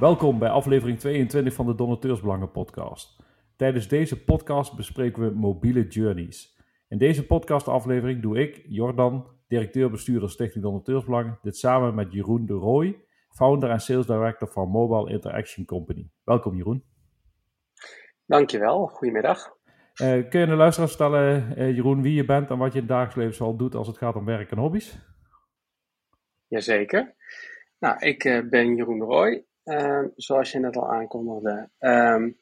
Welkom bij aflevering 22 van de Donateursbelangen podcast. Tijdens deze podcast bespreken we mobiele journeys. In deze podcastaflevering doe ik, Jordan, directeur-bestuurder Stichting Donateursbelangen, dit samen met Jeroen de Rooij, founder en sales director van Mobile Interaction Company. Welkom Jeroen. Dankjewel, goedemiddag. Uh, kun je de luisteraars vertellen, uh, Jeroen, wie je bent en wat je in het dagelijks leven zoal doet als het gaat om werk en hobby's? Jazeker. Nou, ik uh, ben Jeroen de Rooij, ehm, zoals je net al aankondigde. Um,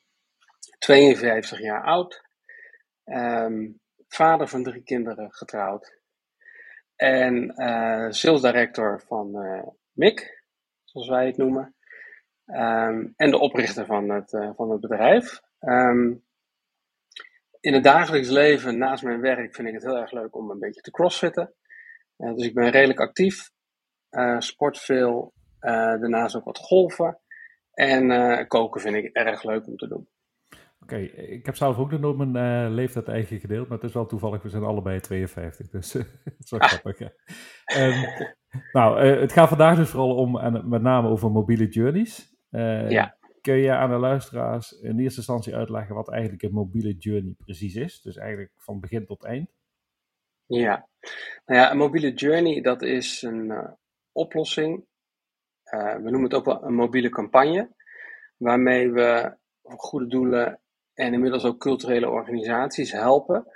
52 jaar oud, um, vader van drie kinderen, getrouwd. En sales director van MIC, zoals wij het noemen. en de oprichter van het, van het bedrijf. In het dagelijks leven, naast mijn werk, vind ik het heel erg leuk om een beetje te crossfitten. Uh, dus ik ben redelijk actief, uh, sport veel, uh, daarnaast ook wat golven. En koken vind ik erg leuk om te doen. Oké, okay, ik heb zelf ook noem mijn leeftijd eigen gedeeld, maar het is wel toevallig, we zijn allebei 52, dus dat is wel grappig. Um, nou, het gaat vandaag dus vooral om, en met name over mobiele journeys. ja. Kun je aan de luisteraars in eerste instantie uitleggen wat eigenlijk een mobiele journey precies is? Dus eigenlijk van begin tot eind. Ja, nou ja, een mobiele journey dat is een oplossing. Uh, we noemen het ook wel een mobiele campagne. Waarmee we goede doelen en inmiddels ook culturele organisaties helpen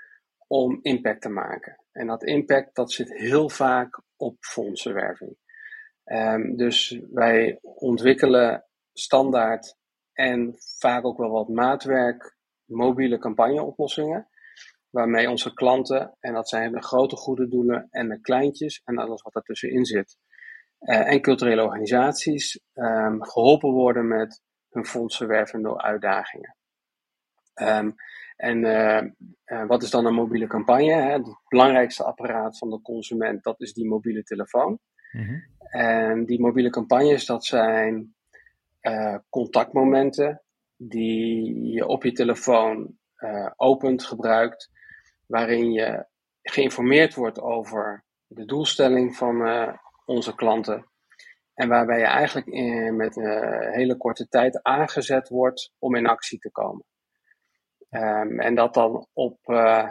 om impact te maken. En dat impact dat zit heel vaak op fondsenwerving. Um, dus wij ontwikkelen standaard en vaak ook wel wat maatwerk mobiele campagneoplossingen. Waarmee onze klanten, en dat zijn de grote goede doelen en de kleintjes en alles wat ertussenin zit. Uh, en culturele organisaties um, geholpen worden met hun fondsenwervende uitdagingen. Um, en uh, uh, wat is dan een mobiele campagne? Hè? Het belangrijkste apparaat van de consument, dat is die mobiele telefoon. Mm -hmm. En die mobiele campagnes, dat zijn uh, contactmomenten die je op je telefoon opent, gebruikt, waarin je geïnformeerd wordt over de doelstelling van onze klanten. En waarbij je eigenlijk in, met een hele korte tijd aangezet wordt om in actie te komen. Um, en dat dan op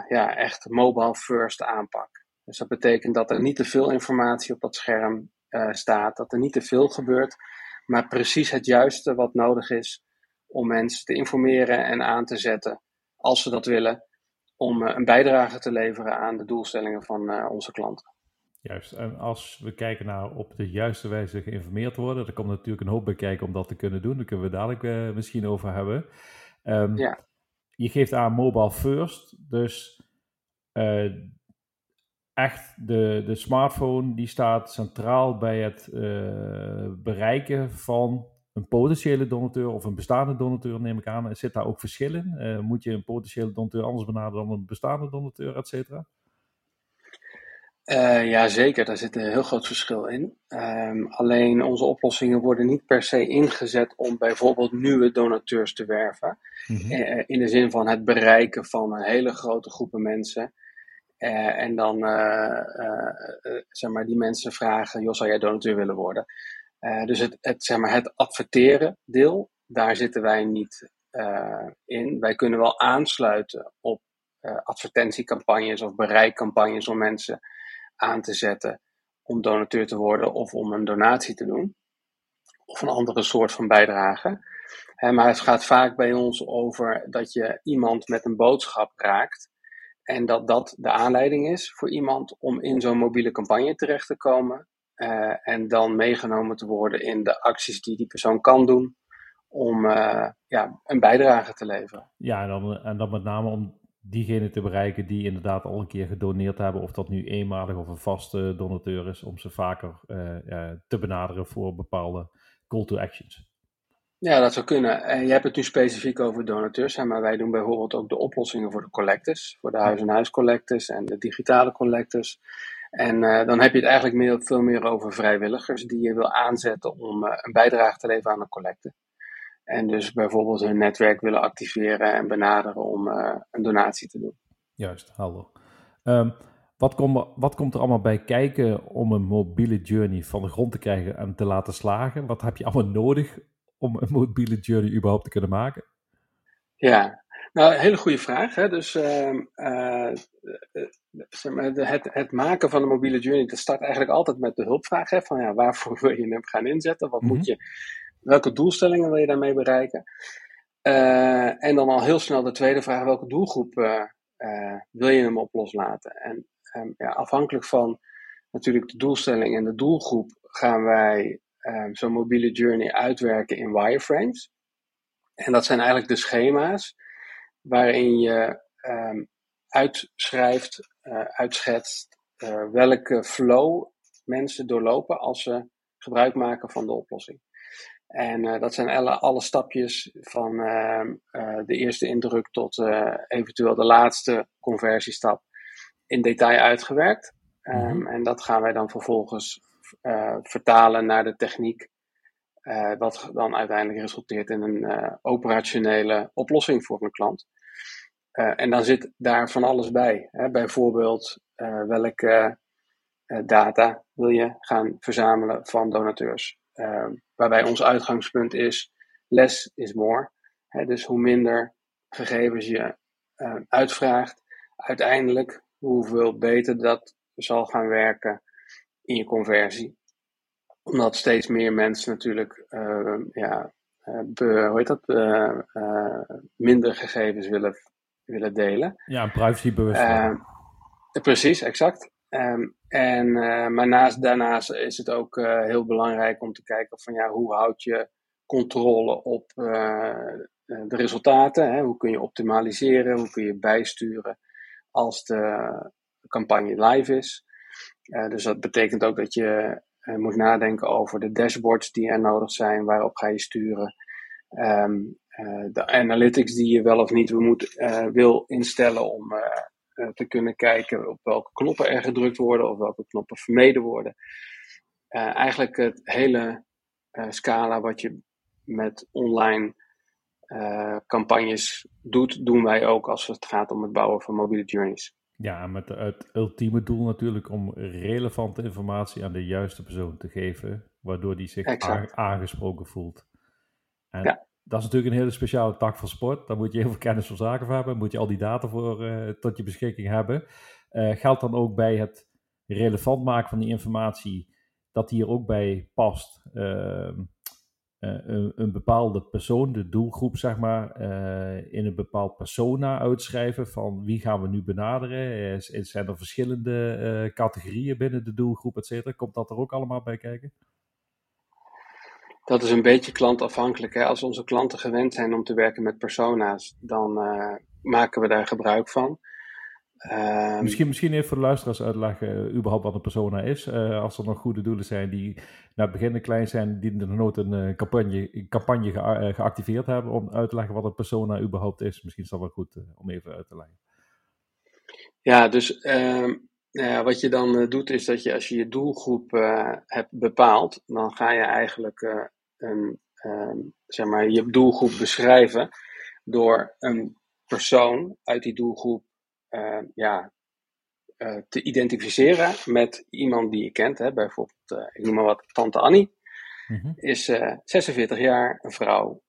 ja, echt mobile first aanpak. Dus dat betekent dat er niet te veel informatie op dat scherm staat, dat er niet te veel gebeurt, maar precies het juiste wat nodig is om mensen te informeren en aan te zetten, als ze dat willen, om uh, een bijdrage te leveren aan de doelstellingen van uh, onze klanten. Juist, en als we kijken naar op de juiste wijze geïnformeerd worden, er komt natuurlijk een hoop bij kijken om dat te kunnen doen, daar kunnen we dadelijk uh, misschien over hebben. Um, ja. Je geeft aan mobile first, dus echt de, de smartphone die staat centraal bij het uh, bereiken van een potentiële donateur of een bestaande donateur, neem ik aan. Zit daar ook verschil in? Moet je een potentiële donateur anders benaderen dan een bestaande donateur, et cetera? Uh, ja, zeker. Daar zit een heel groot verschil in. Um, alleen onze oplossingen worden niet per se ingezet om bijvoorbeeld nieuwe donateurs te werven. Mm -hmm. in de zin van het bereiken van een hele grote groepen mensen. Uh, en dan zeg maar, die mensen vragen, joh, zou jij donateur willen worden? dus het, het, zeg maar, het adverteren deel, daar zitten wij niet in. Wij kunnen wel aansluiten op advertentiecampagnes of bereikcampagnes om mensen aan te zetten om donateur te worden of om een donatie te doen. Of een andere soort van bijdrage. maar het gaat vaak bij ons over dat je iemand met een boodschap raakt en dat dat de aanleiding is voor iemand om in zo'n mobiele campagne terecht te komen. Uh, en dan meegenomen te worden in de acties die die persoon kan doen om uh, ja, een bijdrage te leveren. Ja, en dan, en dan met name om diegene te bereiken die inderdaad al een keer gedoneerd hebben, of dat nu eenmalig of een vaste donateur is, om ze vaker uh, te benaderen voor bepaalde call to actions. Ja, dat zou kunnen. En je hebt het nu specifiek over donateurs, maar wij doen bijvoorbeeld ook de oplossingen voor de collectors, voor de huis-en-huis collectors en de digitale collectors. En uh, dan heb je het eigenlijk meer, veel meer over vrijwilligers die je wil aanzetten om uh, een bijdrage te leveren aan een collecte. En dus bijvoorbeeld hun netwerk willen activeren en benaderen om uh, een donatie te doen. Juist, helder. Um, wat, kom, wat komt er allemaal bij kijken om een mobiele journey van de grond te krijgen en te laten slagen? Wat heb je allemaal nodig om een mobiele journey überhaupt te kunnen maken? Ja, nou, hele goede vraag. Hè? Dus uh, zeg maar, het, het, maken van een mobiele journey, dat start eigenlijk altijd met de hulpvraag. Hè? Van ja, waarvoor wil je hem gaan inzetten? Wat moet mhm. je, welke doelstellingen wil je daarmee bereiken? Uh, en dan al heel snel de tweede vraag, welke doelgroep wil je hem op loslaten? En um, ja, afhankelijk van natuurlijk de doelstelling en de doelgroep gaan wij um, zo'n mobiele journey uitwerken in wireframes. En dat zijn eigenlijk de schema's waarin je um, uitschrijft, uitschetst welke flow mensen doorlopen als ze gebruik maken van de oplossing. En uh, dat zijn alle, alle stapjes van uh, de eerste indruk tot eventueel de laatste conversiestap in detail uitgewerkt. Um, En dat gaan wij dan vervolgens vertalen naar de techniek wat dan uiteindelijk resulteert in een operationele oplossing voor een klant. En dan zit daar van alles bij. Hè? Bijvoorbeeld welke data wil je gaan verzamelen van donateurs. Waarbij ons uitgangspunt is less is more. Dus hoe minder gegevens je uitvraagt, uiteindelijk hoeveel beter dat zal gaan werken in je conversie omdat steeds meer mensen natuurlijk uh, ja, uh, hoe heet dat, minder gegevens willen, willen delen. Ja, privacybewust. precies, exact. Um, en, maar naast, daarnaast is het ook heel belangrijk om te kijken van ja, hoe houd je controle op de resultaten? Hè? Hoe kun je optimaliseren? Hoe kun je bijsturen als de campagne live is? dus dat betekent ook dat je moet nadenken over de dashboards die er nodig zijn, waarop ga je sturen. Uh, de analytics die je wel of niet moet, wil instellen om te kunnen kijken op welke knoppen er gedrukt worden of welke knoppen vermeden worden. eigenlijk het hele scala wat je met online campagnes doet, doen wij ook als het gaat om het bouwen van mobiele journeys. Ja, met het ultieme doel natuurlijk om relevante informatie aan de juiste persoon te geven, waardoor die zich aangesproken voelt. En ja. Dat is natuurlijk een hele speciale tak van sport. Daar moet je heel veel kennis van zaken voor hebben, moet je al die data voor uh, tot je beschikking hebben. Uh, geldt dan ook bij het relevant maken van die informatie, dat die er ook bij past. Uh, uh, een, een, bepaalde persoon, de doelgroep zeg maar, in een bepaald persona uitschrijven van wie gaan we nu benaderen? Zijn er verschillende categorieën binnen de doelgroep, et cetera? Komt dat er ook allemaal bij kijken? Dat is een beetje klantafhankelijk. Hè? Als onze klanten gewend zijn om te werken met persona's, dan maken we daar gebruik van. Um, misschien, misschien even voor de luisteraars uitleggen uh, überhaupt wat een persona is. Uh, als er nog goede doelen zijn die naar het begin klein zijn, die nog nooit een campagne, campagne ge geactiveerd hebben om uit te leggen wat een persona überhaupt is. Misschien is dat wel goed om even uit te leggen. Ja, dus ehm, wat je dan doet is dat je als je je doelgroep hebt bepaald, dan ga je eigenlijk ehm, zeg maar, je doelgroep beschrijven door een persoon uit die doelgroep uh, ja, uh, te identificeren met iemand die je kent. Hè? Bijvoorbeeld, uh, ik noem maar wat, tante Annie. Mm-hmm. Is 46 jaar, een vrouw,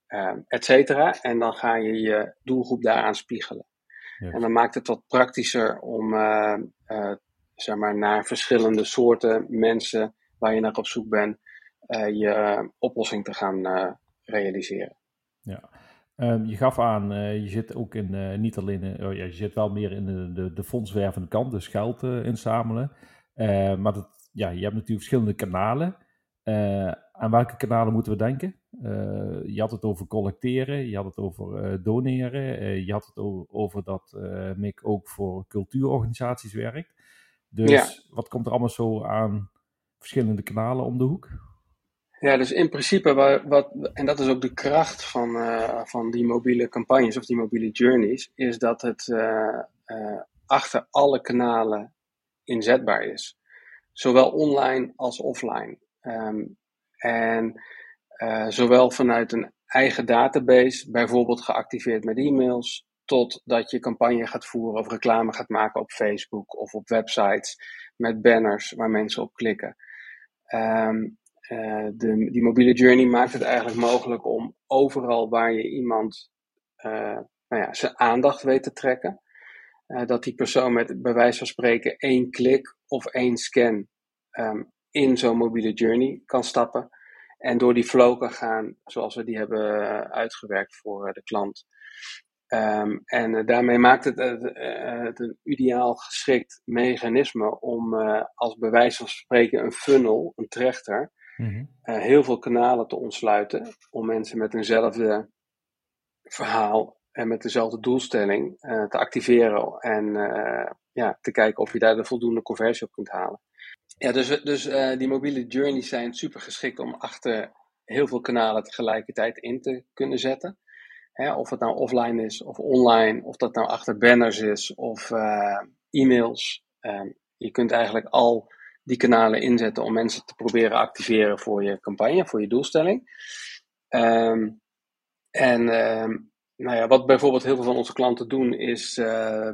et cetera. En dan ga je je doelgroep daaraan spiegelen. Yes. En dan maakt het wat praktischer om zeg maar, naar verschillende soorten mensen waar je naar op zoek bent, je oplossing te gaan realiseren. Ja, Um, je gaf aan, uh, je zit ook in, uh, niet alleen, in, oh ja, je zit wel meer in de, de, de fondswervende kant, dus geld uh, inzamelen. maar dat, ja, je hebt natuurlijk verschillende kanalen. aan welke kanalen moeten we denken? je had het over collecteren, je had het over doneren, je had het over, over dat MIC ook voor cultuurorganisaties werkt. Dus ja. wat komt er allemaal zo aan verschillende kanalen om de hoek? Ja, dus in principe, wat, en dat is ook de kracht van, uh, van die mobiele campagnes of die mobiele journeys, is dat het uh, uh, achter alle kanalen inzetbaar is. Zowel online als offline. Um, en zowel vanuit een eigen database, bijvoorbeeld geactiveerd met e-mails, tot dat je campagne gaat voeren of reclame gaat maken op Facebook of op websites met banners waar mensen op klikken. Um, de, die mobiele journey maakt het eigenlijk mogelijk om overal waar je iemand nou ja, zijn aandacht weet te trekken, dat die persoon met bij wijze van spreken één klik of één scan ehm, in zo'n mobiele journey kan stappen en door die flow kan gaan zoals we die hebben uitgewerkt voor de klant. Ehm, en daarmee maakt het, het, een ideaal geschikt mechanisme om als bij van spreken een funnel, een trechter, mm heel veel kanalen te ontsluiten om mensen met eenzelfde verhaal en met dezelfde doelstelling te activeren en ja, te kijken of je daar de voldoende conversie op kunt halen. Ja, dus, dus die mobiele journeys zijn super geschikt om achter heel veel kanalen tegelijkertijd in te kunnen zetten of het nou offline is of online, of dat nou achter banners is of e-mails. Uh, je kunt eigenlijk al die kanalen inzetten om mensen te proberen activeren voor je campagne, voor je doelstelling. Um, en uh, nou ja, wat bijvoorbeeld heel veel van onze klanten doen, is uh,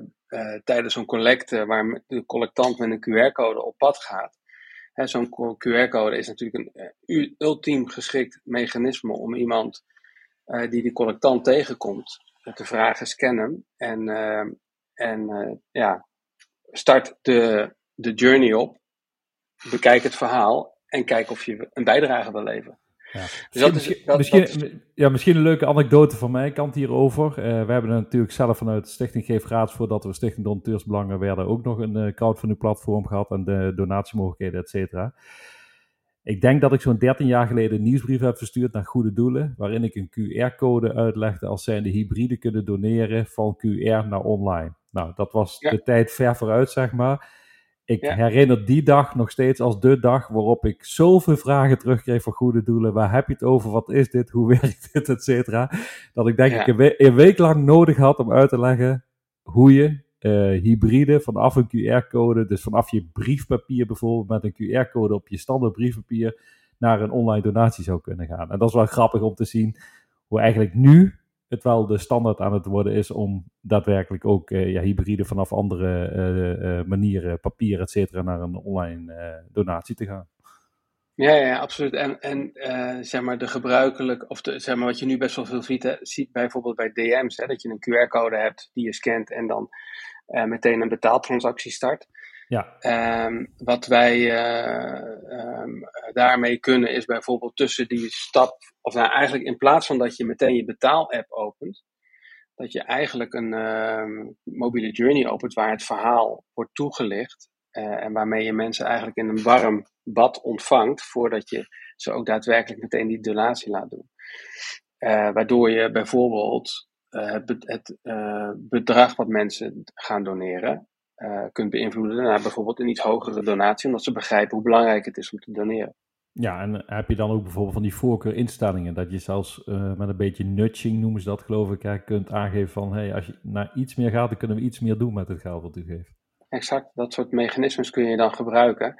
tijdens zo'n collecte waar de collectant met een QR-code op pad gaat. Zo'n QR-code is natuurlijk een ultiem geschikt mechanisme om iemand die die collectant tegenkomt, te vragen scannen en, uh, en ja, start de, de journey op, bekijk het verhaal en kijk of je een bijdrage wil leveren. Ja. Dus dat misschien, is, dat, misschien, dat ja, misschien een leuke anekdote van mijn kant hierover. Uh, we hebben natuurlijk zelf vanuit Stichting Geef Raad, voordat we Stichting Donateursbelangen werden, ook nog een uh, crowdfunding platform gehad en de donatiemogelijkheden, et cetera. Ik denk dat ik zo'n 13 jaar geleden een nieuwsbrief heb verstuurd naar goede doelen, waarin ik een QR-code uitlegde als zijnde hybride kunnen doneren van QR naar online. Nou, dat was de tijd ver vooruit, zeg maar. Ik herinner die dag nog steeds als de dag waarop ik zoveel vragen terugkreeg van goede doelen. Waar heb je het over? Wat is dit? Hoe werkt dit? Et cetera. Dat ik denk ik een, een week lang nodig had om uit te leggen hoe je uh, hybride vanaf een QR-code, dus vanaf je briefpapier bijvoorbeeld met een QR-code op je standaard briefpapier naar een online donatie zou kunnen gaan. En dat is wel grappig om te zien hoe eigenlijk nu het wel de standaard aan het worden is om daadwerkelijk ook uh, ja, hybride vanaf andere uh, manieren, papier, et cetera, naar een online donatie te gaan. Ja, ja, absoluut. En, en zeg maar de gebruikelijk, of de, zeg maar wat je nu best wel veel ziet, ziet bijvoorbeeld bij DM's, hè, dat je een QR-code hebt die je scant en dan meteen een betaaltransactie start. Ja. Um, wat wij uh, um, daarmee kunnen is bijvoorbeeld tussen die stap, of nou eigenlijk in plaats van dat je meteen je betaal-app opent, dat je eigenlijk een uh, mobiele journey opent waar het verhaal wordt toegelicht uh, en waarmee je mensen eigenlijk in een warm bad ontvangt voordat je ze ook daadwerkelijk meteen die donatie laat doen. Uh, waardoor je bijvoorbeeld uh, het, het bedrag wat mensen gaan doneren kunt beïnvloeden naar bijvoorbeeld een iets hogere donatie, omdat ze begrijpen hoe belangrijk het is om te doneren. Ja, en heb je dan ook bijvoorbeeld van die voorkeurinstellingen, dat je zelfs met een beetje nudging noemen ze dat geloof ik, kunt aangeven van hey, als je naar iets meer gaat, dan kunnen we iets meer doen met het geld wat u geeft. Exact, dat soort mechanismes kun je dan gebruiken.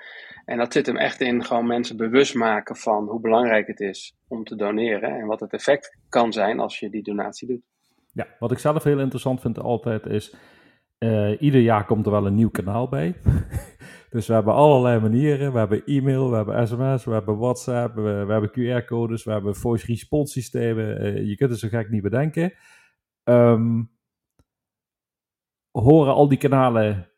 En dat zit hem echt in gewoon mensen bewust maken van hoe belangrijk het is om te doneren en wat het effect kan zijn als je die donatie doet. Ja, wat ik zelf heel interessant vind altijd is, uh, ieder jaar komt er wel een nieuw kanaal bij. dus we hebben allerlei manieren. We hebben e-mail, we hebben sms, we hebben WhatsApp, we, hebben QR-codes, we hebben voice response systemen. Uh, je kunt het zo gek niet bedenken. Um, horen al die kanalen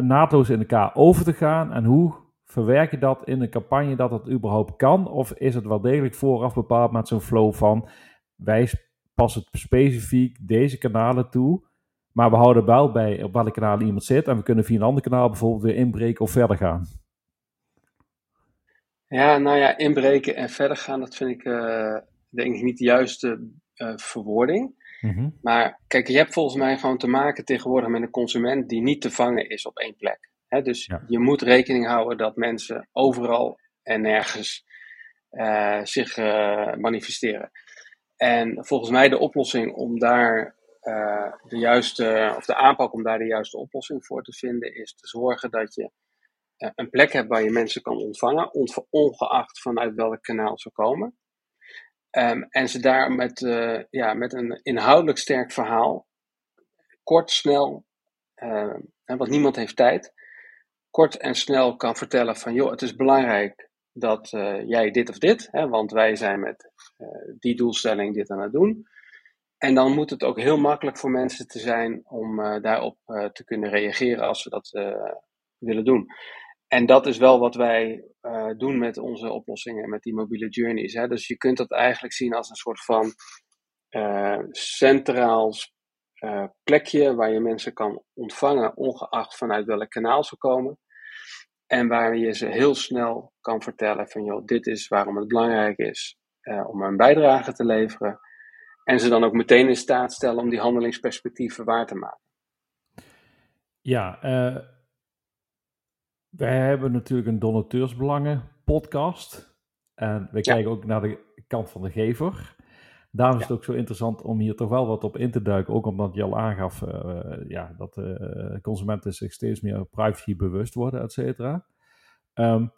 naadloos in elkaar over te gaan en hoe verwerk je dat in een campagne dat het überhaupt kan? Of is het wel degelijk vooraf bepaald met zo'n flow van wij pas het specifiek deze kanalen toe. Maar we houden wel bij op welke kanalen iemand zit. En we kunnen via een ander kanaal bijvoorbeeld weer inbreken of verder gaan. Ja, nou ja, inbreken en verder gaan, dat vind ik uh, denk ik niet de juiste uh, verwoording. Mhm. Maar kijk, je hebt volgens mij gewoon te maken tegenwoordig met een consument die niet te vangen is op één plek. dus je moet rekening houden dat mensen overal en nergens uh, zich manifesteren. En volgens mij de oplossing om daar uh, de juiste, of de aanpak om daar de juiste oplossing voor te vinden, is te zorgen dat je uh, een plek hebt waar je mensen kan ontvangen, ongeacht vanuit welk kanaal ze komen. Um, en ze daar met, uh, ja, met een inhoudelijk sterk verhaal, kort, snel, want niemand heeft tijd, kort en snel kan vertellen van joh, het is belangrijk dat jij dit of dit, hè, want wij zijn met die doelstelling dit aan het doen. En dan moet het ook heel makkelijk voor mensen te zijn om daarop te kunnen reageren als ze dat willen doen. En dat is wel wat wij doen met onze oplossingen, met die mobiele journeys. Hè. Dus je kunt dat eigenlijk zien als een soort van centraal plekje waar je mensen kan ontvangen, ongeacht vanuit welk kanaal ze komen. En waar je ze heel snel kan vertellen van, joh, dit is waarom het belangrijk is om een bijdrage te leveren. En ze dan ook meteen in staat stellen om die handelingsperspectieven waar te maken. Ja, uh, wij hebben natuurlijk een donateursbelangen podcast. En we kijken ook naar de kant van de gever. Daarom is het ook zo interessant om hier toch wel wat op in te duiken. Ook omdat je al aangaf uh, ja, dat uh, consumenten zich steeds meer privacy bewust worden, et cetera. Um,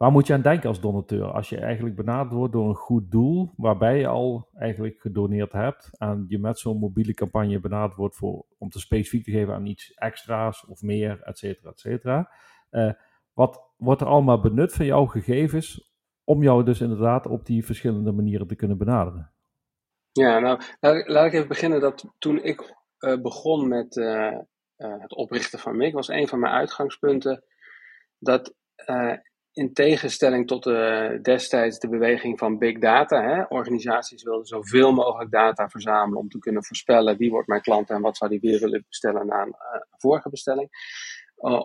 waar moet je aan denken als donateur? Als je eigenlijk benaderd wordt door een goed doel, waarbij je al eigenlijk gedoneerd hebt, en je met zo'n mobiele campagne benaderd wordt voor, om te specifiek te geven aan iets extra's of meer, et cetera, et cetera. Uh, wat wordt er allemaal benut van jouw gegevens om jou dus inderdaad op die verschillende manieren te kunnen benaderen? Ja, nou, laat, ik even beginnen dat toen ik uh, begon met uh, het oprichten van MIG, was een van mijn uitgangspunten dat in tegenstelling tot de, destijds de beweging van big data, hè, organisaties wilden zoveel mogelijk data verzamelen om te kunnen voorspellen wie wordt mijn klant en wat zou die weer willen bestellen na een vorige bestelling,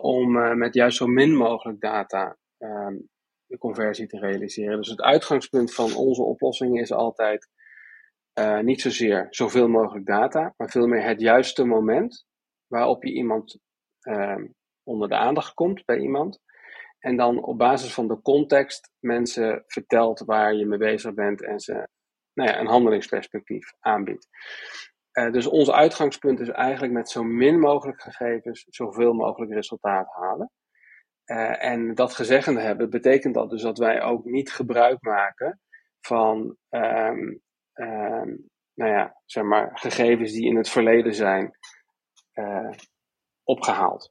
om met juist zo min mogelijk data um, de conversie te realiseren. Dus het uitgangspunt van onze oplossing is altijd niet zozeer zoveel mogelijk data, maar veel meer het juiste moment waarop je iemand uh, onder de aandacht komt bij iemand. En dan op basis van de context mensen vertelt waar je mee bezig bent en ze nou ja, een handelingsperspectief aanbiedt. Uh, dus ons uitgangspunt is eigenlijk met zo min mogelijk gegevens zoveel mogelijk resultaat halen. Uh, en dat gezegd hebben, betekent dat dus dat wij ook niet gebruik maken van um, uh, nou ja, zeg maar, gegevens die in het verleden zijn uh, opgehaald.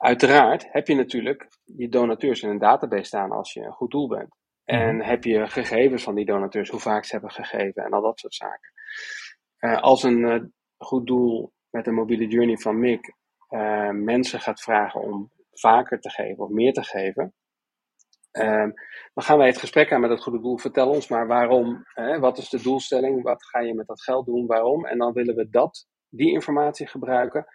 Uiteraard heb je natuurlijk je donateurs in een database staan als je een goed doel bent. En mhm. heb je gegevens van die donateurs, hoe vaak ze hebben gegeven en al dat soort zaken. Uh, als een uh, goed doel met een mobiele journey van MIC mensen gaat vragen om vaker te geven of meer te geven, Um, dan gaan wij het gesprek aan met het goede doel. Vertel ons maar waarom, hè, wat is de doelstelling, wat ga je met dat geld doen, waarom. En dan willen we dat, die informatie gebruiken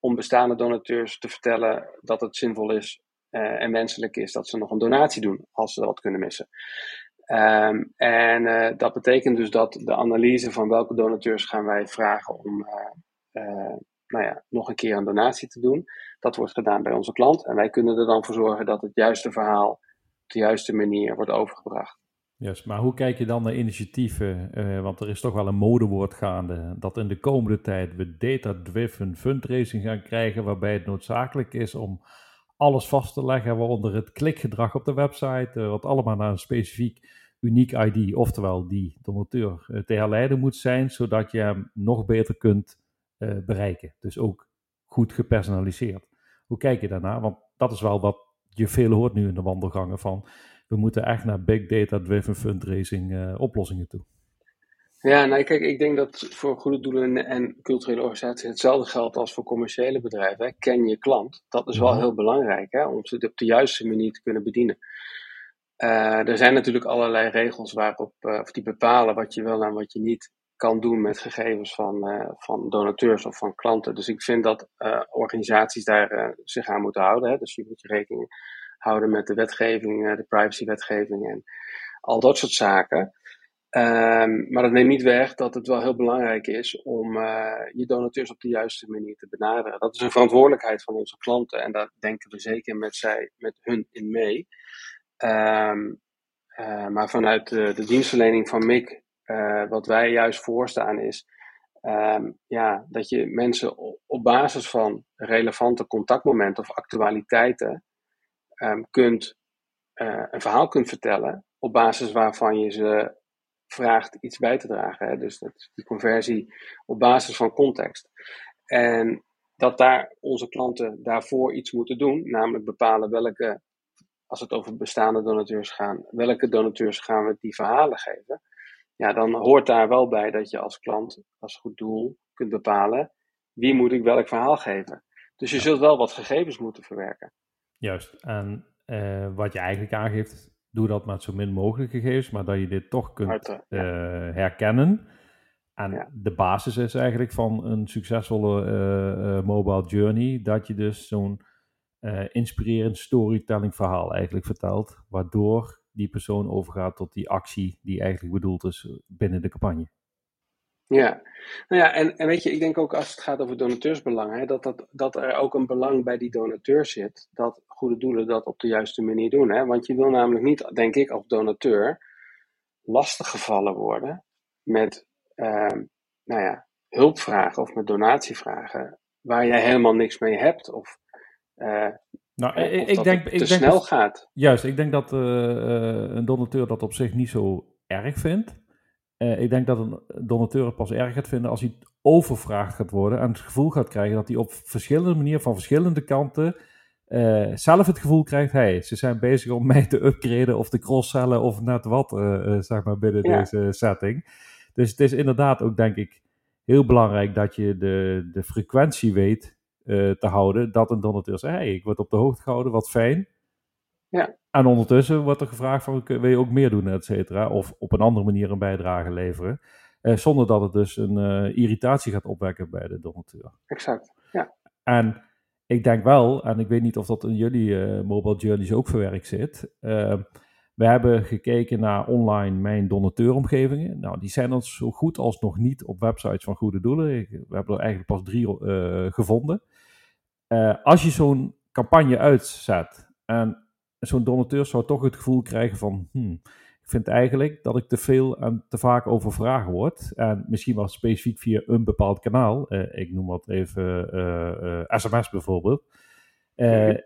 om bestaande donateurs te vertellen dat het zinvol is uh, en wenselijk is dat ze nog een donatie doen als ze dat kunnen missen. Um, en uh, dat betekent dus dat de analyse van welke donateurs gaan wij vragen om uh, nou ja, nog een keer een donatie te doen. Dat wordt gedaan bij onze klant. En wij kunnen er dan voor zorgen dat het juiste verhaal de juiste manier wordt overgebracht. Yes, maar hoe kijk je dan naar initiatieven? Uh, want er is toch wel een modewoord gaande dat in de komende tijd we data-driven fundraising gaan krijgen, waarbij het noodzakelijk is om alles vast te leggen, waaronder het klikgedrag op de website, uh, wat allemaal naar een specifiek uniek ID, oftewel die donateur, uh, te herleiden moet zijn, zodat je hem nog beter kunt bereiken. Dus ook goed gepersonaliseerd. Hoe kijk je daarnaar? Want dat is wel wat je veel hoort nu in de wandelgangen van we moeten echt naar big data driven fundraising uh, oplossingen toe. Ja, nou kijk, ik denk dat voor goede doelen en culturele organisaties hetzelfde geldt als voor commerciële bedrijven. Hè. Ken je klant, dat is wel heel belangrijk hè, om ze op de juiste manier te kunnen bedienen. Uh, er zijn natuurlijk allerlei regels waarop, uh, of die bepalen wat je wel en wat je niet kan doen met gegevens van, uh, van donateurs of van klanten. Dus ik vind dat organisaties daar zich aan moeten houden. Hè. Dus je moet je rekening met de wetgeving, de privacywetgeving en al dat soort zaken. Um, maar dat neemt niet weg dat het wel heel belangrijk is om je donateurs op de juiste manier te benaderen. Dat is een verantwoordelijkheid van onze klanten en daar denken we zeker met, zij, met hun in mee. Um, maar vanuit de, de dienstverlening van MIC wat wij juist voorstaan is um, ja, dat je mensen op basis van relevante contactmomenten of actualiteiten um, kunt, uh, een verhaal kunt vertellen op basis waarvan je ze vraagt iets bij te dragen. Hè? Dus dat, die conversie op basis van context. En dat daar onze klanten daarvoor iets moeten doen, namelijk bepalen welke als het over bestaande donateurs gaan, welke donateurs gaan we die verhalen geven? Ja, dan hoort daar wel bij dat je als klant, als goed doel, kunt bepalen wie moet ik welk verhaal geven. Dus je zult wel wat gegevens moeten verwerken. Juist. En uh, wat je eigenlijk aangeeft, doe dat met zo min mogelijk gegevens, maar dat je dit toch kunt uh, herkennen. En de basis is eigenlijk van een succesvolle uh, mobile journey, dat je dus zo'n inspirerend storytelling verhaal eigenlijk vertelt, waardoor die persoon overgaat tot die actie die eigenlijk bedoeld is binnen de campagne. Ja, nou ja, en, en weet je, ik denk ook als het gaat over donateursbelang, hè, dat, dat, dat er ook een belang bij die donateur zit, dat goede doelen dat op de juiste manier doen. Hè? Want je wil namelijk niet, denk ik, als donateur lastiggevallen worden met uh, nou ja, hulpvragen of met donatievragen waar jij helemaal niks mee hebt of, uh, nou, ik, ik denk, te ik snel denk, gaat. Juist, ik denk dat uh, een donateur dat op zich niet zo erg vindt. Uh, ik denk dat een donateur het pas erg gaat vinden als hij overvraagd gaat worden en het gevoel gaat krijgen dat hij op verschillende manieren van verschillende kanten uh, zelf het gevoel krijgt, hey, ze zijn bezig om mij te upgraden of te cross-sellen of net wat, uh, zeg maar, binnen deze setting. Dus het is inderdaad ook, denk ik, heel belangrijk dat je de, de frequentie weet te houden. Dat een donateur zegt, hey, ik word op de hoogte gehouden, wat fijn. Ja. En ondertussen wordt er gevraagd van, wil je ook meer doen, et cetera? Of op een andere manier een bijdrage leveren. Eh, zonder dat het dus een irritatie gaat opwekken bij de donateur. Exact, ja. En ik denk wel, en ik weet niet of dat in jullie uh, mobile journeys ook verwerkt zit. we hebben gekeken naar online mijn donateuromgevingen. Nou, die zijn ons zo goed als nog niet op websites van Goede Doelen. We hebben er eigenlijk pas drie gevonden. als je zo'n campagne uitzet en zo'n donateur zou toch het gevoel krijgen van, hmm, vind eigenlijk dat ik te veel en te vaak overvragen word. En misschien wel specifiek via een bepaald kanaal. Uh, ik noem wat even uh, uh, sms bijvoorbeeld.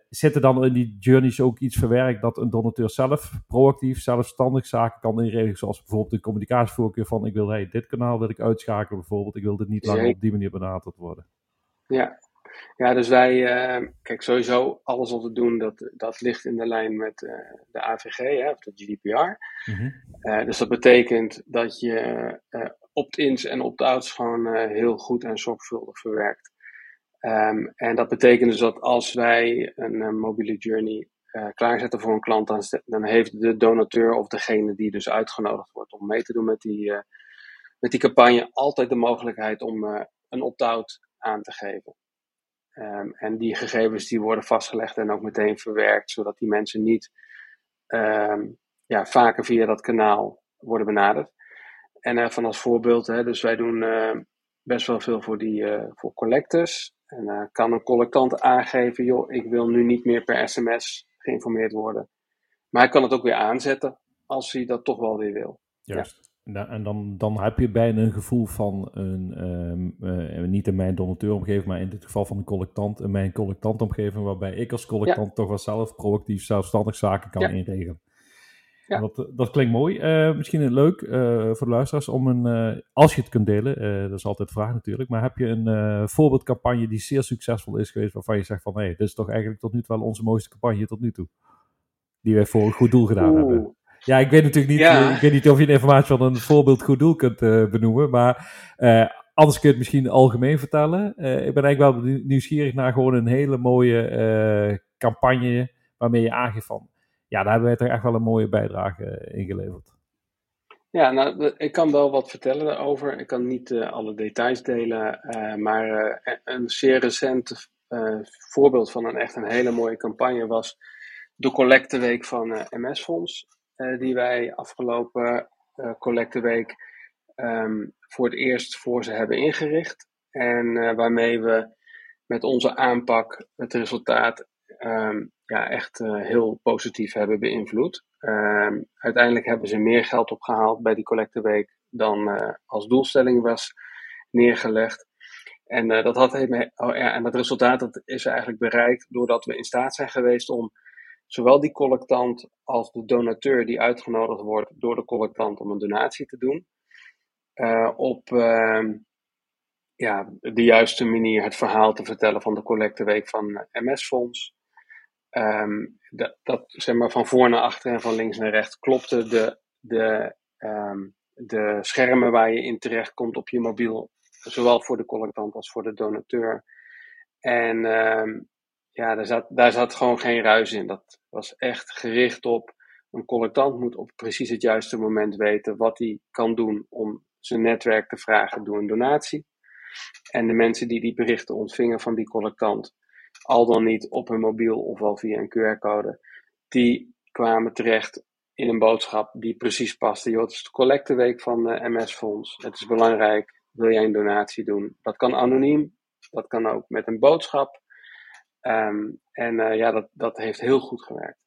Zit er dan in die journeys ook iets verwerkt dat een donateur zelf proactief, zelfstandig zaken kan inregelen? Zoals bijvoorbeeld een communicatievoorkeur van ik wil hey, dit kanaal wil ik uitschakelen bijvoorbeeld. Ik wil dit niet langer op die manier benaderd worden. Ja, ja, dus wij, uh, kijk, sowieso alles wat we doen, dat, dat ligt in de lijn met uh, de AVG, hè, of de GDPR. Mm uh, dus dat betekent dat je opt-ins en opt-outs gewoon heel goed en zorgvuldig verwerkt. Um, en dat betekent dus dat als wij een mobiele journey klaarzetten voor een klant, dan, dan, heeft de donateur of degene die dus uitgenodigd wordt om mee te doen met die, met die campagne altijd de mogelijkheid om een opt-out aan te geven. Um, en die gegevens die worden vastgelegd en ook meteen verwerkt, zodat die mensen niet um, ja, vaker via dat kanaal worden benaderd. En uh, van als voorbeeld, hè, dus wij doen uh, best wel veel voor, die, uh, voor collectors. En uh, kan een collectant aangeven, joh, ik wil nu niet meer per sms geïnformeerd worden. Maar hij kan het ook weer aanzetten als hij dat toch wel weer wil. Juist. Ja. En dan, dan heb je bijna een gevoel van een, um, niet in mijn donateuromgeving, maar in dit geval van een collectant, in mijn collectantomgeving, waarbij ik als collectant toch wel zelf proactief zelfstandig zaken kan inregelen. Ja. Dat, eh, dat klinkt mooi. Uh, misschien leuk uh, voor de luisteraars om een, als je het kunt delen, dat is altijd de vraag natuurlijk, maar heb je een voorbeeldcampagne die zeer succesvol is geweest, waarvan je zegt van, hé, hey, dit is toch eigenlijk tot nu toe wel onze mooiste campagne tot nu toe, die wij voor een goed doel gedaan hebben. Ja, ik weet natuurlijk niet, eh, ik weet niet of je de informatie van een voorbeeld goed doel kunt uh, benoemen, maar uh, anders kun je het misschien algemeen vertellen. ik ben eigenlijk wel nieuwsgierig naar gewoon een hele mooie campagne waarmee je aangeeft van, ja, daar hebben wij toch echt wel een mooie bijdrage in geleverd. Ja, nou, ik kan wel wat vertellen daarover. Ik kan niet alle details delen, maar een zeer recent voorbeeld van een echt een hele mooie campagne was de collecteweek van MS Fonds. Eh, die wij afgelopen uh, collecteweek um, voor het eerst voor ze hebben ingericht. En uh, waarmee we met onze aanpak het resultaat um, ja, echt heel positief hebben beïnvloed. Um, uiteindelijk hebben ze meer geld opgehaald bij die collecteweek dan als doelstelling was neergelegd. En dat, had, oh ja, en dat resultaat dat is eigenlijk bereikt doordat we in staat zijn geweest om zowel die collectant als de donateur die uitgenodigd wordt door de collectant om een donatie te doen, uh, op uh, ja, de juiste manier het verhaal te vertellen van de collecteweek van MS-fonds. ehm, dat, dat, zeg maar, van voor naar achter en van links naar rechts klopte de, de, ehm, de schermen waar je in terecht komt op je mobiel, zowel voor de collectant als voor de donateur. En ehm, ja, daar zat, daar zat gewoon geen ruis in. Dat was echt gericht op een collectant moet op precies het juiste moment weten wat hij kan doen om zijn netwerk te vragen door een donatie. En de mensen die die berichten ontvingen van die collectant, al dan niet op hun mobiel of wel via een QR-code, die kwamen terecht in een boodschap die precies paste. Joh, het is de collecteweek van de MS Fonds. Het is belangrijk. Wil jij een donatie doen? Dat kan anoniem. Dat kan ook met een boodschap. Ehm, en uh, ja, dat, dat heeft heel goed gewerkt.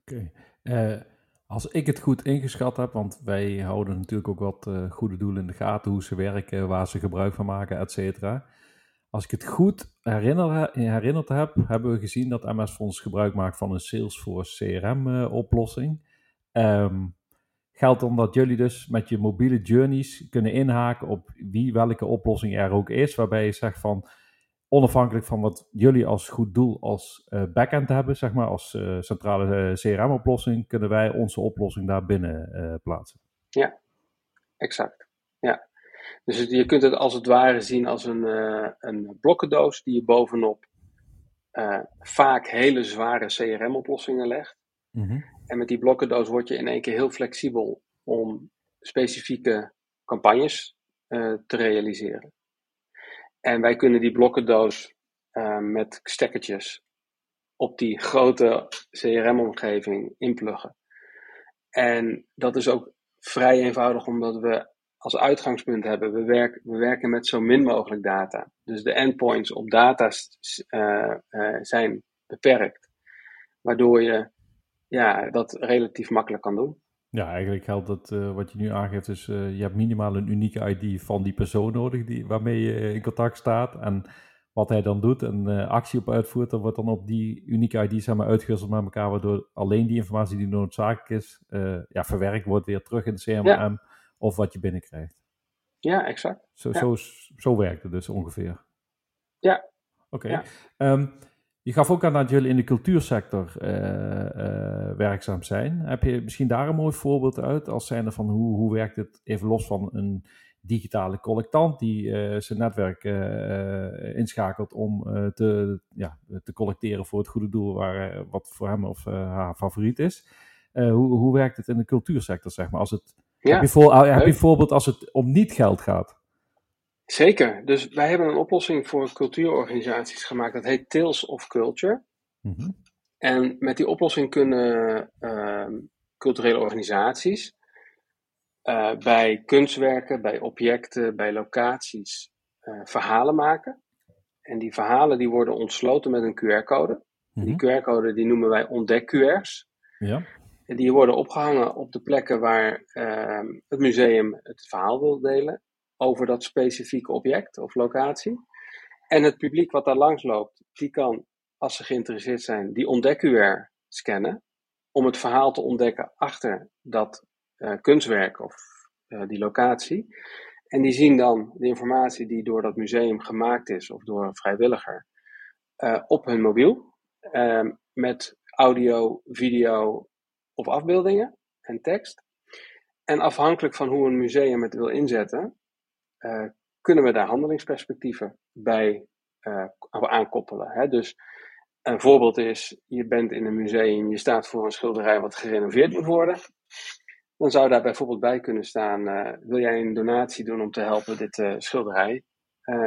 Oké. Uh, als ik het goed ingeschat heb, want wij houden natuurlijk ook wat uh, goede doelen in de gaten, hoe ze werken, waar ze gebruik van maken, et cetera. Als ik het goed herinner, herinnerd heb, hebben we gezien dat MS Fonds gebruik maakt van een Salesforce CRM-oplossing. Um, geldt dan dat jullie dus met je mobiele journeys kunnen inhaken op wie welke oplossing er ook is, waarbij je zegt van onafhankelijk van wat jullie als goed doel als uh, backend hebben, zeg maar, als uh, centrale uh, CRM-oplossing, kunnen wij onze oplossing daar binnen plaatsen. Ja, exact. Ja. Dus je kunt het als het ware zien als een, een blokkendoos die je bovenop vaak hele zware CRM-oplossingen legt. Mm -hmm. En met die blokkendoos word je in één keer heel flexibel om specifieke campagnes te realiseren. En wij kunnen die blokkendoos uh, met stekkertjes op die grote CRM-omgeving inpluggen. En dat is ook vrij eenvoudig omdat we als uitgangspunt hebben, we, werk, we werken met zo min mogelijk data. Dus de endpoints op data uh, uh, zijn beperkt. Waardoor je ja, dat relatief makkelijk kan doen. Ja, eigenlijk geldt dat uh, wat je nu aangeeft, dus uh, je hebt minimaal een unieke ID van die persoon nodig die, waarmee je in contact staat. En wat hij dan doet, een uh, actie op uitvoert, dan wordt dan op die unieke ID zeg maar, uitgewisseld met elkaar, waardoor alleen die informatie die noodzakelijk is, ja, verwerkt wordt weer terug in de CRM ja. of wat je binnenkrijgt. Ja, exact. Zo, ja. Zo, zo werkt het dus ongeveer. Ja. Oké. Okay. Ja. Um, je gaf ook aan dat jullie in de cultuursector uh, uh, werkzaam zijn. Heb je misschien daar een mooi voorbeeld uit als zijnde van hoe, hoe werkt het even los van een digitale collectant die uh, zijn netwerk inschakelt om te, ja, te collecteren voor het goede doel waar, wat voor hem of haar favoriet is. hoe, hoe werkt het in de cultuursector, zeg maar? Als het, ja. heb, je voor, heb je bijvoorbeeld als het om niet geld gaat? Zeker. Dus wij hebben een oplossing voor cultuurorganisaties gemaakt. Dat heet Tales of Culture. Mm -hmm. En met die oplossing kunnen uh, culturele organisaties uh, bij kunstwerken, bij objecten, bij locaties uh, verhalen maken. En die verhalen die worden ontsloten met een QR-code. Mm -hmm. Die QR-code die noemen wij ontdek-QR's. Ja. En die worden opgehangen op de plekken waar ehm, het museum het verhaal wil delen over dat specifieke object of locatie. En het publiek wat daar langs loopt, die kan, als ze geïnteresseerd zijn, die ontdek-QR scannen. Om het verhaal te ontdekken achter dat uh, kunstwerk of uh, die locatie. En die zien dan de informatie die door dat museum gemaakt is of door een vrijwilliger uh, op hun mobiel. met audio, video of afbeeldingen en tekst. En afhankelijk van hoe een museum het wil inzetten, uh, kunnen we daar handelingsperspectieven bij uh, aankoppelen. Hè? Dus een voorbeeld is, je bent in een museum, je staat voor een schilderij wat gerenoveerd moet worden. Dan zou daar bijvoorbeeld bij kunnen staan, uh, wil jij een donatie doen om te helpen dit schilderij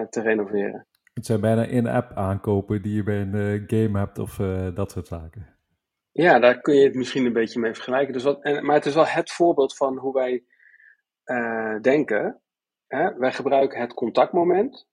te renoveren? Het zijn bijna in-app aankopen die je bij een game hebt of dat soort zaken. Ja, daar kun je het misschien een beetje mee vergelijken. Dus wat, en, maar het is wel het voorbeeld van hoe wij denken. Hè, wij gebruiken het contactmoment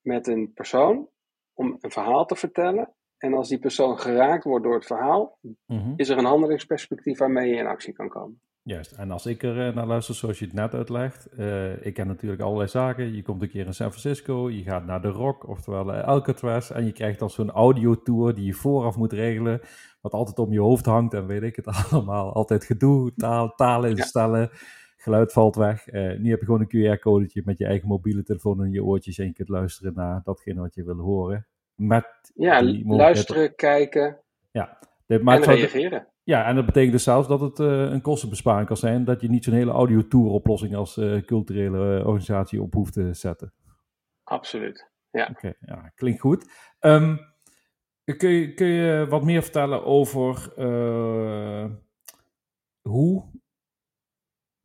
met een persoon om een verhaal te vertellen. En als die persoon geraakt wordt door het verhaal, mm-hmm. is er een handelingsperspectief waarmee je in actie kan komen. Juist, en als ik er naar luister zoals je het net uitlegt, uh, ik ken natuurlijk allerlei zaken. Je komt een keer in San Francisco, je gaat naar de Rock, oftewel uh, Alcatraz, en je krijgt dan zo'n audiotour die je vooraf moet regelen, wat altijd om je hoofd hangt en weet ik het allemaal. Altijd gedoe, taal, talen instellen. Ja geluid valt weg. Uh, nu heb je gewoon een QR-codetje met je eigen mobiele telefoon in je oortjes en je kunt luisteren naar datgene wat je wil horen. Met ja, luisteren, kijken. Ja, maar en reageren. Ja, en dat betekent dus zelfs dat het uh, een kostenbesparing kan zijn. Dat je niet zo'n hele audio-tour oplossing als uh, culturele organisatie op hoeft te zetten. Absoluut, ja. Oké, ja, klinkt goed. Um, kun, je, kun je wat meer vertellen over hoe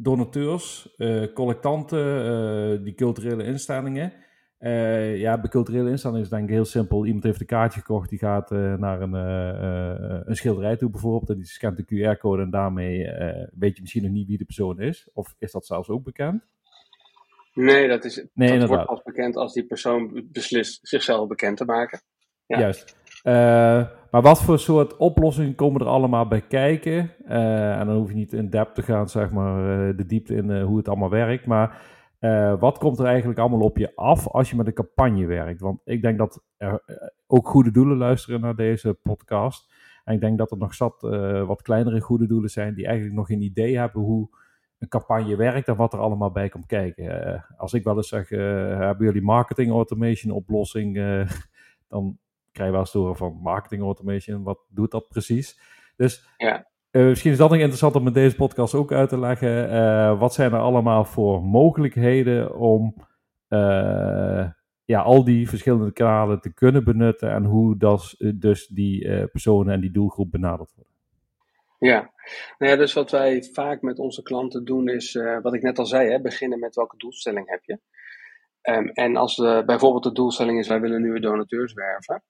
donateurs, collectanten, die culturele instellingen uh, ja, bij culturele instellingen is het denk ik heel simpel. Iemand heeft een kaartje gekocht, die gaat uh, naar een, uh, een schilderij toe bijvoorbeeld. En die scant de QR-code en daarmee weet je misschien nog niet wie de persoon is. Of is dat zelfs ook bekend? Nee, dat, is, nee, dat wordt pas bekend als die persoon beslist zichzelf bekend te maken. Ja. Juist. Maar wat voor soort oplossingen komen er allemaal bij kijken? en dan hoef je niet in depth te gaan, zeg maar, de diepte in hoe het allemaal werkt. Maar wat komt er eigenlijk allemaal op je af als je met een campagne werkt? Want ik denk dat er ook goede doelen luisteren naar deze podcast. En ik denk dat er nog zat wat kleinere goede doelen zijn die eigenlijk nog een idee hebben hoe een campagne werkt en wat er allemaal bij komt kijken. als ik wel eens zeg, hebben jullie marketing automation oplossing? dan krijg je wel eens horen van marketing automation, wat doet dat precies? Dus ja. Uh, misschien is dat nog interessant om met deze podcast ook uit te leggen. Uh, wat zijn er allemaal voor mogelijkheden om uh, ja, al die verschillende kanalen te kunnen benutten en hoe dat, dus die personen en die doelgroep benaderd worden? Ja. Nou ja, dus wat wij vaak met onze klanten doen is, wat ik net al zei, hè, beginnen met welke doelstelling heb je. Um, en als bijvoorbeeld de doelstelling is, wij willen nieuwe donateurs werven,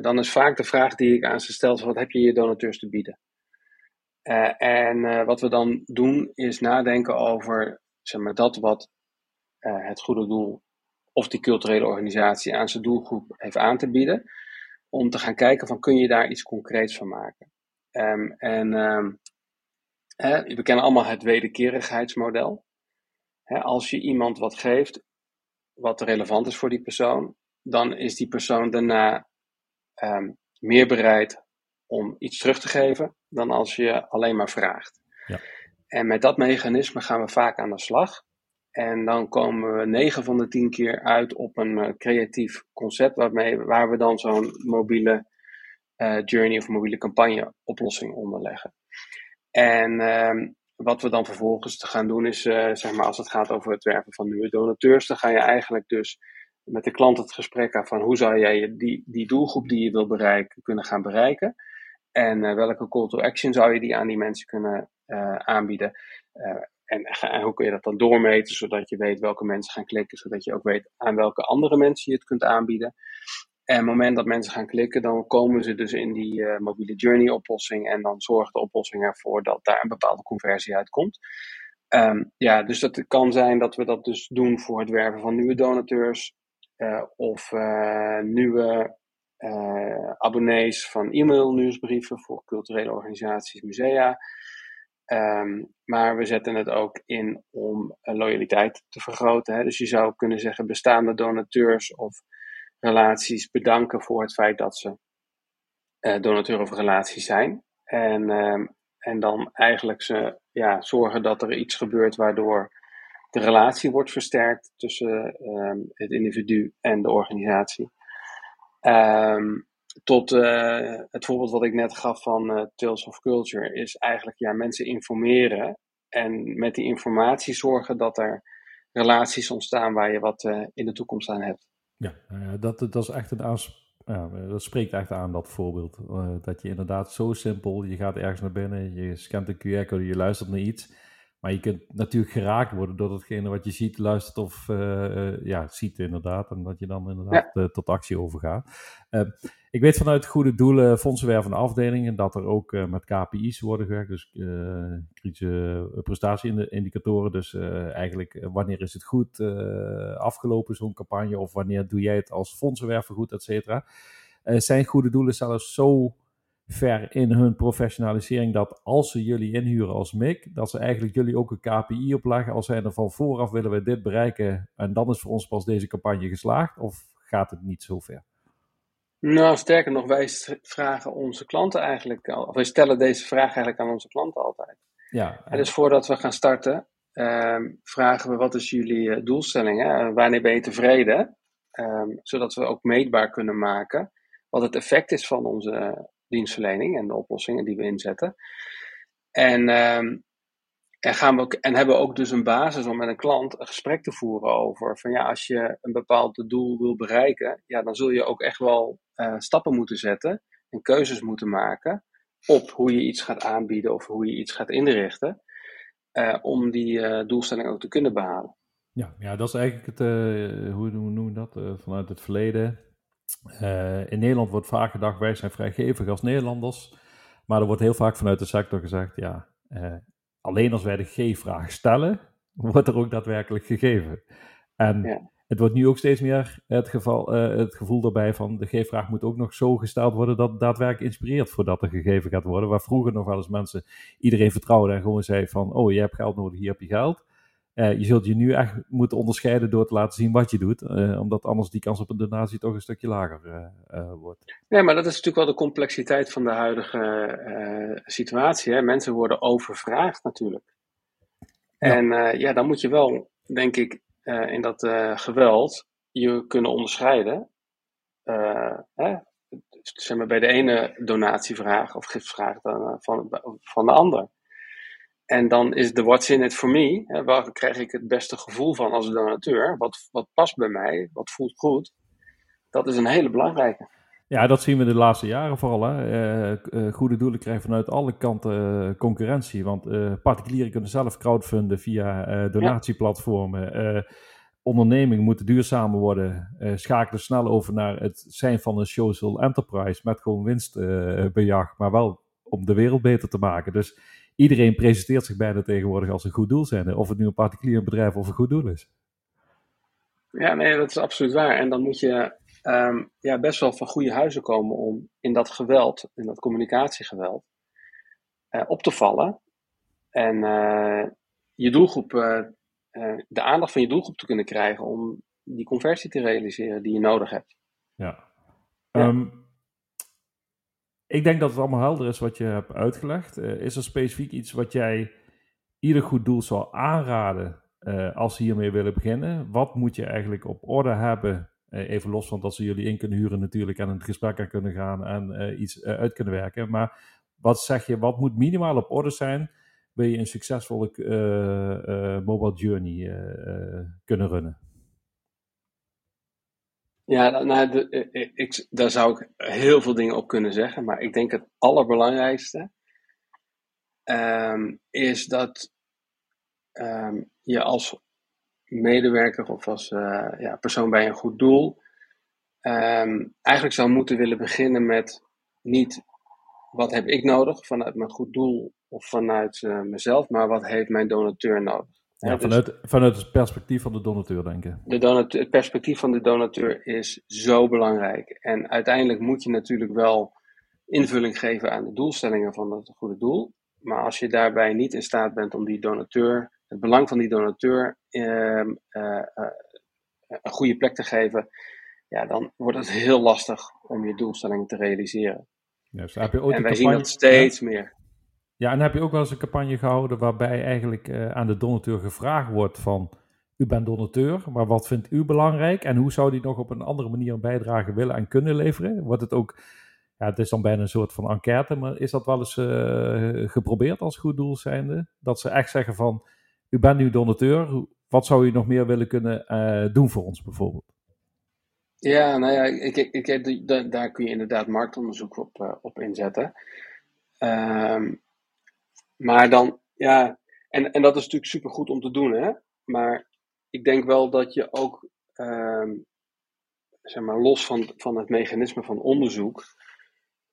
dan is vaak de vraag die ik aan ze stel, wat heb je je donateurs te bieden? Uh, en uh, wat we dan doen is nadenken over zeg maar, dat wat het goede doel of die culturele organisatie aan zijn doelgroep heeft aan te bieden. Om te gaan kijken van kun je daar iets concreets van maken. Um, en um, hè, we kennen allemaal het wederkerigheidsmodel. Hè, als je iemand wat geeft wat relevant is voor die persoon, dan is die persoon daarna um, meer bereid om iets terug te geven dan als je alleen maar vraagt. Ja. En met dat mechanisme gaan we vaak aan de slag. En dan komen we 9 van de 10 keer uit op een uh, creatief concept waarmee, waar we dan zo'n mobiele uh, journey of mobiele campagne oplossing onderleggen. En uh, wat we dan vervolgens te gaan doen is, uh, zeg maar, als het gaat over het werven van nieuwe donateurs, dan ga je eigenlijk dus met de klant het gesprek aan van hoe zou jij die, die doelgroep die je wil bereiken kunnen gaan bereiken. En uh, welke call to action zou je die aan die mensen kunnen uh, aanbieden? En, en, hoe kun je dat dan doormeten, zodat je weet welke mensen gaan klikken, zodat je ook weet aan welke andere mensen je het kunt aanbieden. En op het moment dat mensen gaan klikken, dan komen ze dus in die mobiele journey oplossing en dan zorgt de oplossing ervoor dat daar een bepaalde conversie uitkomt. Um, ja, dus dat kan zijn dat we dat dus doen voor het werven van nieuwe donateurs of nieuwe uh, abonnees van e-mail nieuwsbrieven voor culturele organisaties, musea. Um, maar we zetten het ook in om loyaliteit te vergroten. Hè. Dus je zou kunnen zeggen bestaande donateurs of relaties bedanken voor het feit dat ze uh, donateur of relatie zijn. En, um, en dan eigenlijk ze, ja, zorgen dat er iets gebeurt waardoor de relatie wordt versterkt tussen um, het individu en de organisatie. Um, tot uh, het voorbeeld wat ik net gaf van uh, Tales of Culture is eigenlijk ja, mensen informeren en met die informatie zorgen dat er relaties ontstaan waar je wat uh, in de toekomst aan hebt. Ja, nou dat, dat is echt een ja, dat spreekt echt aan dat voorbeeld. dat je inderdaad zo simpel, je gaat ergens naar binnen, je scant een QR-code, je luistert naar iets. Maar je kunt natuurlijk geraakt worden door datgene wat je ziet, luistert of uh, ja, ziet inderdaad. En dat je dan inderdaad ja. uh, tot actie overgaat. Uh, ik weet vanuit goede doelen, fondsenwervende afdelingen, dat er ook met KPI's worden gewerkt. Dus kritische prestatieindicatoren. Dus eigenlijk wanneer is het goed afgelopen, zo'n campagne. Of wanneer doe jij het als fondsenwerver goed, et cetera. zijn goede doelen zelfs zo ver in hun professionalisering dat als ze jullie inhuren als MIC, dat ze eigenlijk jullie ook een KPI opleggen als zijn er van vooraf willen we dit bereiken en dan is voor ons pas deze campagne geslaagd of gaat het niet zo ver? Nou, sterker nog, wij vragen onze klanten eigenlijk, of wij stellen deze vraag eigenlijk aan onze klanten altijd. Ja. En dus voordat we gaan starten, ehm, vragen we wat is jullie uh, doelstelling? Hè? Wanneer ben je tevreden? Um, zodat we ook meetbaar kunnen maken wat het effect is van onze dienstverlening en de oplossingen die we inzetten. En, ehm, en, gaan we ook, en hebben we ook dus een basis om met een klant een gesprek te voeren over van ja, als je een bepaald doel wil bereiken, ja, dan zul je ook echt wel uh, stappen moeten zetten en keuzes moeten maken op hoe je iets gaat aanbieden of hoe je iets gaat inrichten. Uh, om die uh, doelstelling ook te kunnen behalen. Ja, ja dat is eigenlijk het, hoe, hoe noemen we dat, vanuit het verleden. In Nederland wordt vaak gedacht, wij zijn vrijgevig als Nederlanders. Maar er wordt heel vaak vanuit de sector gezegd, ja, alleen als wij de G-vraag stellen, wordt er ook daadwerkelijk gegeven. En ja. het wordt nu ook steeds meer het, geval, het gevoel daarbij van de G-vraag moet ook nog zo gesteld worden dat het daadwerkelijk inspireert voordat er gegeven gaat worden. Waar vroeger nog wel eens mensen iedereen vertrouwden en gewoon zei van, oh je hebt geld nodig, hier heb je geld. Uh, je zult je nu echt moeten onderscheiden door te laten zien wat je doet, uh, omdat anders die kans op een donatie toch een stukje lager uh, wordt. Nee, maar dat is natuurlijk wel de complexiteit van de huidige situatie. Hè? Mensen worden overvraagd natuurlijk. Ja. En ja, dan moet je wel, denk ik, in dat geweld je kunnen onderscheiden. Hè? Zeg maar bij de ene donatievraag of giftvraag dan, van, van de ander. En dan is de what's in it for me, hè, waar krijg ik het beste gevoel van als donateur, wat, wat past bij mij, wat voelt goed, dat is een hele belangrijke. Ja, dat zien we de laatste jaren vooral. Hè. Uh, goede doelen krijgen vanuit alle kanten uh, concurrentie. Want uh, particulieren kunnen zelf crowdfunden via donatieplatformen. ondernemingen moeten duurzamer worden. schakelen snel over naar het zijn van een social enterprise met gewoon winstbejag, maar wel om de wereld beter te maken. Dus iedereen presenteert zich bijna tegenwoordig als een goed doel zijn. Of het nu een particulier bedrijf of een goed doel is. Ja, nee, dat is absoluut waar. En dan moet je um, ja, best wel van goede huizen komen om in dat geweld, in dat communicatiegeweld, uh, op te vallen. En uh, je doelgroep, uh, de aandacht van je doelgroep te kunnen krijgen om die conversie te realiseren die je nodig hebt. Ja. ja. Um, ik denk dat het allemaal helder is wat je hebt uitgelegd. Uh, is er specifiek iets wat jij ieder goed doel zou aanraden uh, als ze hiermee willen beginnen? Wat moet je eigenlijk op orde hebben? Uh, even los van dat ze jullie in kunnen huren natuurlijk en een gesprek aan kunnen gaan en iets uit kunnen werken. Maar wat zeg je, wat moet minimaal op orde zijn? Wil je een succesvolle mobile journey kunnen runnen? Ja, nou, de, eh, eh, ik, daar zou ik heel veel dingen op kunnen zeggen. Maar ik denk het allerbelangrijkste um, is dat um, je als medewerker of als uh, ja, persoon bij een goed doel um, eigenlijk zou moeten willen beginnen met niet wat heb ik nodig vanuit mijn goed doel of vanuit mezelf, maar wat heeft mijn donateur nodig. Ja, dus vanuit, vanuit het perspectief van de donateur denken. De donateur, het perspectief van de donateur is zo belangrijk. En uiteindelijk moet je natuurlijk wel invulling geven aan de doelstellingen van het goede doel. Maar als je daarbij niet in staat bent om die donateur, het belang van die donateur uh, uh, uh, een goede plek te geven, ja, dan wordt het heel lastig om je doelstellingen te realiseren. Ja, dus heb je ooit en wij zien dat steeds meer. Ja, en heb je ook wel eens een campagne gehouden waarbij eigenlijk uh, aan de donateur gevraagd wordt van... U bent donateur, maar wat vindt u belangrijk? En hoe zou die nog op een andere manier een bijdrage willen en kunnen leveren? Wordt het ook... Ja, het is dan bijna een soort van enquête, maar is dat wel eens uh, geprobeerd als goed doel zijnde? Dat ze echt zeggen van, u bent nu donateur, wat zou u nog meer willen kunnen uh, doen voor ons bijvoorbeeld? Ja, nou ja, ik, ik, ik, daar kun je inderdaad marktonderzoek op, op inzetten. Um, maar dan, ja, en, en dat is natuurlijk super goed om te doen, hè. Maar ik denk wel dat je ook, uh, zeg maar, los van, van het mechanisme van onderzoek,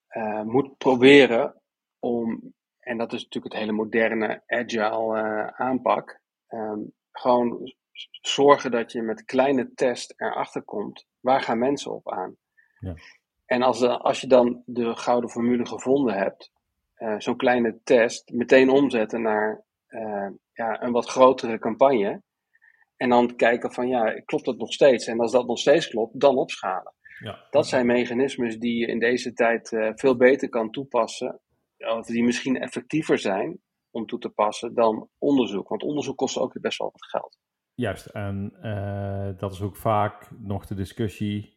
uh, moet proberen om, en dat is natuurlijk het hele moderne agile uh, aanpak, um, gewoon zorgen dat je met kleine test erachter komt, waar gaan mensen op aan? Ja. En als, als je dan de gouden formule gevonden hebt, uh, zo'n kleine test meteen omzetten naar uh, ja, een wat grotere campagne. En dan kijken van ja, klopt dat nog steeds? En als dat nog steeds klopt, dan opschalen. Ja. Dat zijn mechanismes die je in deze tijd uh, veel beter kan toepassen. Of die misschien effectiever zijn om toe te passen dan onderzoek. Want onderzoek kost ook best wel wat geld. Juist, en dat is ook vaak nog de discussie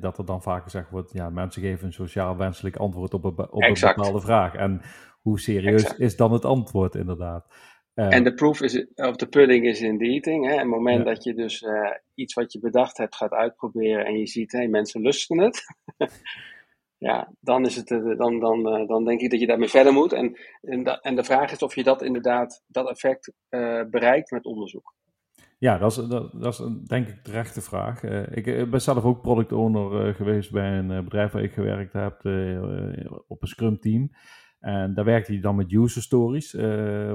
dat er dan vaak gezegd wordt, ja, mensen geven een sociaal wenselijk antwoord op een, op een bepaalde vraag. En hoe serieus is dan het antwoord inderdaad? en de proof is, of the pudding is in the eating. Hè? Het moment dat je dus iets wat je bedacht hebt gaat uitproberen en je ziet, hé, mensen lusten het. ja, dan, is het, eh, dan, dan, eh, dan denk ik dat je daarmee verder moet. En, en, en de vraag is of je dat inderdaad, dat effect bereikt met onderzoek. Ja, dat is, dat, is een, denk ik terechte vraag. Uh, ik ben zelf ook product owner geweest bij een bedrijf waar ik gewerkt heb op een Scrum team. En daar werkte hij dan met user stories.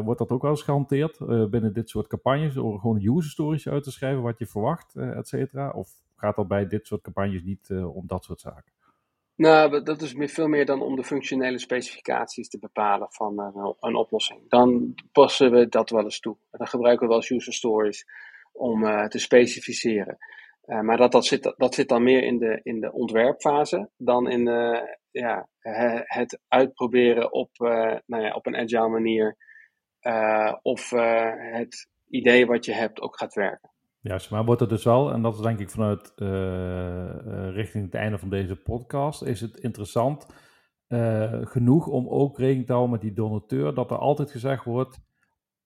wordt dat ook wel eens gehanteerd binnen dit soort campagnes? Om gewoon user stories uit te schrijven, wat je verwacht, et cetera? Of gaat dat bij dit soort campagnes niet om dat soort zaken? Nou, dat is veel meer dan om de functionele specificaties te bepalen van een oplossing. Dan passen we dat wel eens toe. Dan gebruiken we wel eens user stories om uh, te specificeren. Uh, maar dat, dat, zit, dat zit dan meer in de, in de ontwerpfase dan in de, ja, het uitproberen op, nou ja, op een agile manier. of het idee wat je hebt ook gaat werken. Juist, maar wordt het dus wel, en dat is denk ik vanuit richting het einde van deze podcast, is het interessant genoeg om ook rekening te houden met die donateur, dat er altijd gezegd wordt,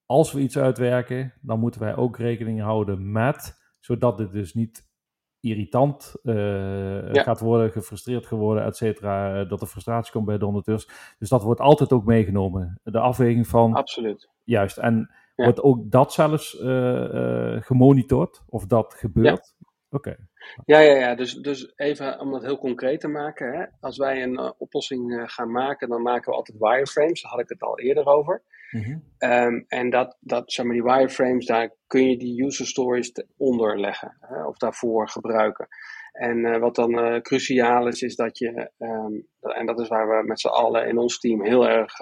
als we iets uitwerken, dan moeten wij ook rekening houden met, zodat dit dus niet irritant uh, gaat worden, gefrustreerd geworden, et cetera, dat er frustratie komt bij donateurs. Dus dat wordt altijd ook meegenomen. De afweging van... Absoluut. Juist, en Wordt ook dat zelfs uh, gemonitord of dat gebeurt? Oké. Ja, ja, ja. Dus, dus even om dat heel concreet te maken. Hè. Als wij een uh, oplossing gaan maken, dan maken we altijd wireframes. Daar had ik het al eerder over. Mm um, en dat, dat, zeg maar, die wireframes, daar kun je die user stories onder leggen. Hè, of daarvoor gebruiken. En wat dan cruciaal is, is dat je, um, en dat is waar we met z'n allen in ons team heel erg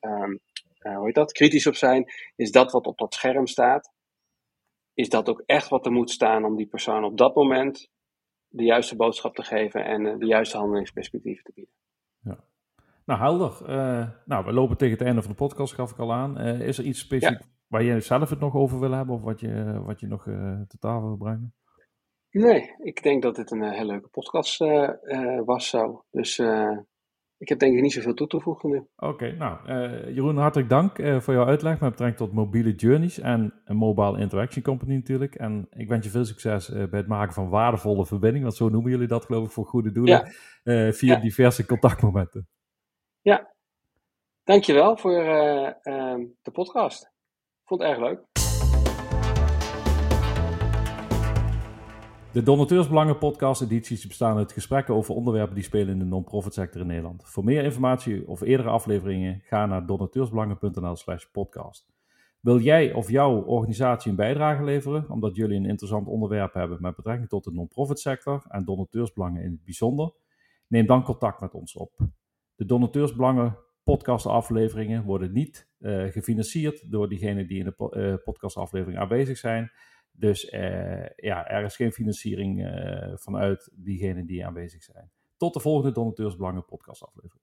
um, uh, hoe heet dat, kritisch op zijn, is dat wat op dat scherm staat, is dat ook echt wat er moet staan om die persoon op dat moment de juiste boodschap te geven en uh, de juiste handelingsperspectieven te bieden. Ja. Nou, helder. Uh, nou, we lopen tegen het einde van de podcast, gaf ik al aan. is er iets specifiek waar je zelf het nog over wil hebben of wat je, wat je nog te tafel wil brengen? Nee, ik denk dat dit een hele leuke podcast was zo. Dus ik heb denk ik niet zoveel toe te voegen nu. Oké, nou uh, Jeroen, hartelijk dank uh, voor jouw uitleg met betrekking tot mobiele journeys en een mobile interaction company natuurlijk. En ik wens je veel succes uh, bij het maken van waardevolle verbindingen, want zo noemen jullie dat geloof ik voor goede doelen, ja. via diverse contactmomenten. Ja, dankjewel voor de podcast. Ik vond het erg leuk. De Donateursbelangen podcast edities bestaan uit gesprekken over onderwerpen die spelen in de non-profit sector in Nederland. Voor meer informatie of eerdere afleveringen ga naar donateursbelangen.nl slash podcast. Wil jij of jouw organisatie een bijdrage leveren omdat jullie een interessant onderwerp hebben met betrekking tot de non-profit sector en donateursbelangen in het bijzonder? Neem dan contact met ons op. De Donateursbelangen podcastafleveringen worden niet uh, gefinancierd door diegenen die in de uh, podcastaflevering aanwezig zijn. Dus uh, ja, er is geen financiering uh, vanuit diegenen die aanwezig zijn. Tot de volgende Donateursbelangen podcast aflevering.